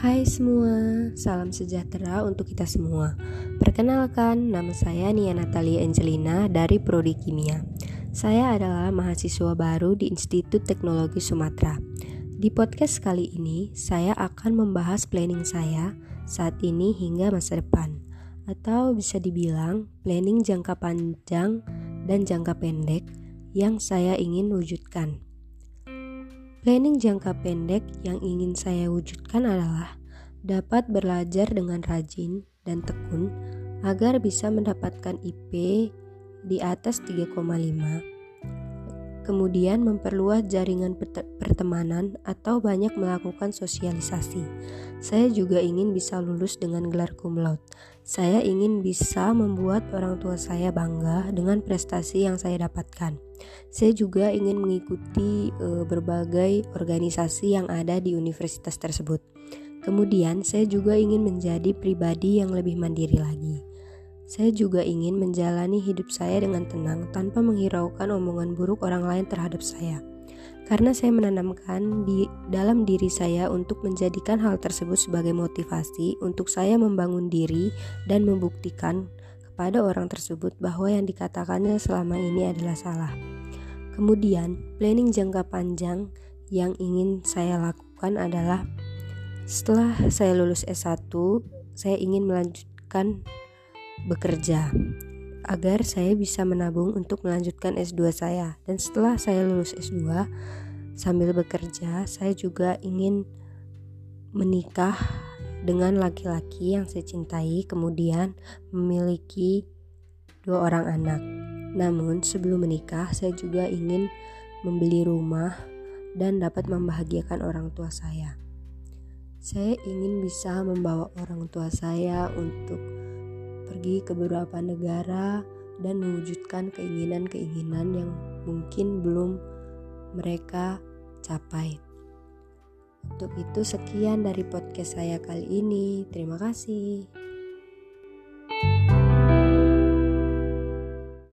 Hai semua, salam sejahtera untuk kita semua. Perkenalkan, nama saya Nia Natalia Angelina dari Prodi Kimia. Saya adalah mahasiswa baru di Institut Teknologi Sumatera. Di podcast kali ini, saya akan membahas planning saya saat ini hingga masa depan, atau bisa dibilang planning jangka panjang dan jangka pendek yang saya ingin wujudkan. Planning jangka pendek yang ingin saya wujudkan adalah dapat belajar dengan rajin dan tekun agar bisa mendapatkan IP di atas 3,5. Kemudian memperluas jaringan pertemanan atau banyak melakukan sosialisasi. Saya juga ingin bisa lulus dengan gelar cum laude. Saya ingin bisa membuat orang tua saya bangga dengan prestasi yang saya dapatkan. Saya juga ingin mengikuti e, berbagai organisasi yang ada di universitas tersebut. Kemudian, saya juga ingin menjadi pribadi yang lebih mandiri lagi. Saya juga ingin menjalani hidup saya dengan tenang tanpa menghiraukan omongan buruk orang lain terhadap saya karena saya menanamkan di dalam diri saya untuk menjadikan hal tersebut sebagai motivasi untuk saya membangun diri dan membuktikan kepada orang tersebut bahwa yang dikatakannya selama ini adalah salah. Kemudian, planning jangka panjang yang ingin saya lakukan adalah setelah saya lulus S1, saya ingin melanjutkan bekerja agar saya bisa menabung untuk melanjutkan S2 saya. Dan setelah saya lulus S2, sambil bekerja, saya juga ingin menikah dengan laki-laki yang saya cintai, kemudian memiliki dua orang anak. Namun, sebelum menikah, saya juga ingin membeli rumah dan dapat membahagiakan orang tua saya. Saya ingin bisa membawa orang tua saya untuk pergi ke beberapa negara dan mewujudkan keinginan-keinginan yang mungkin belum mereka capai. Untuk itu, sekian dari podcast saya kali ini. Terima kasih.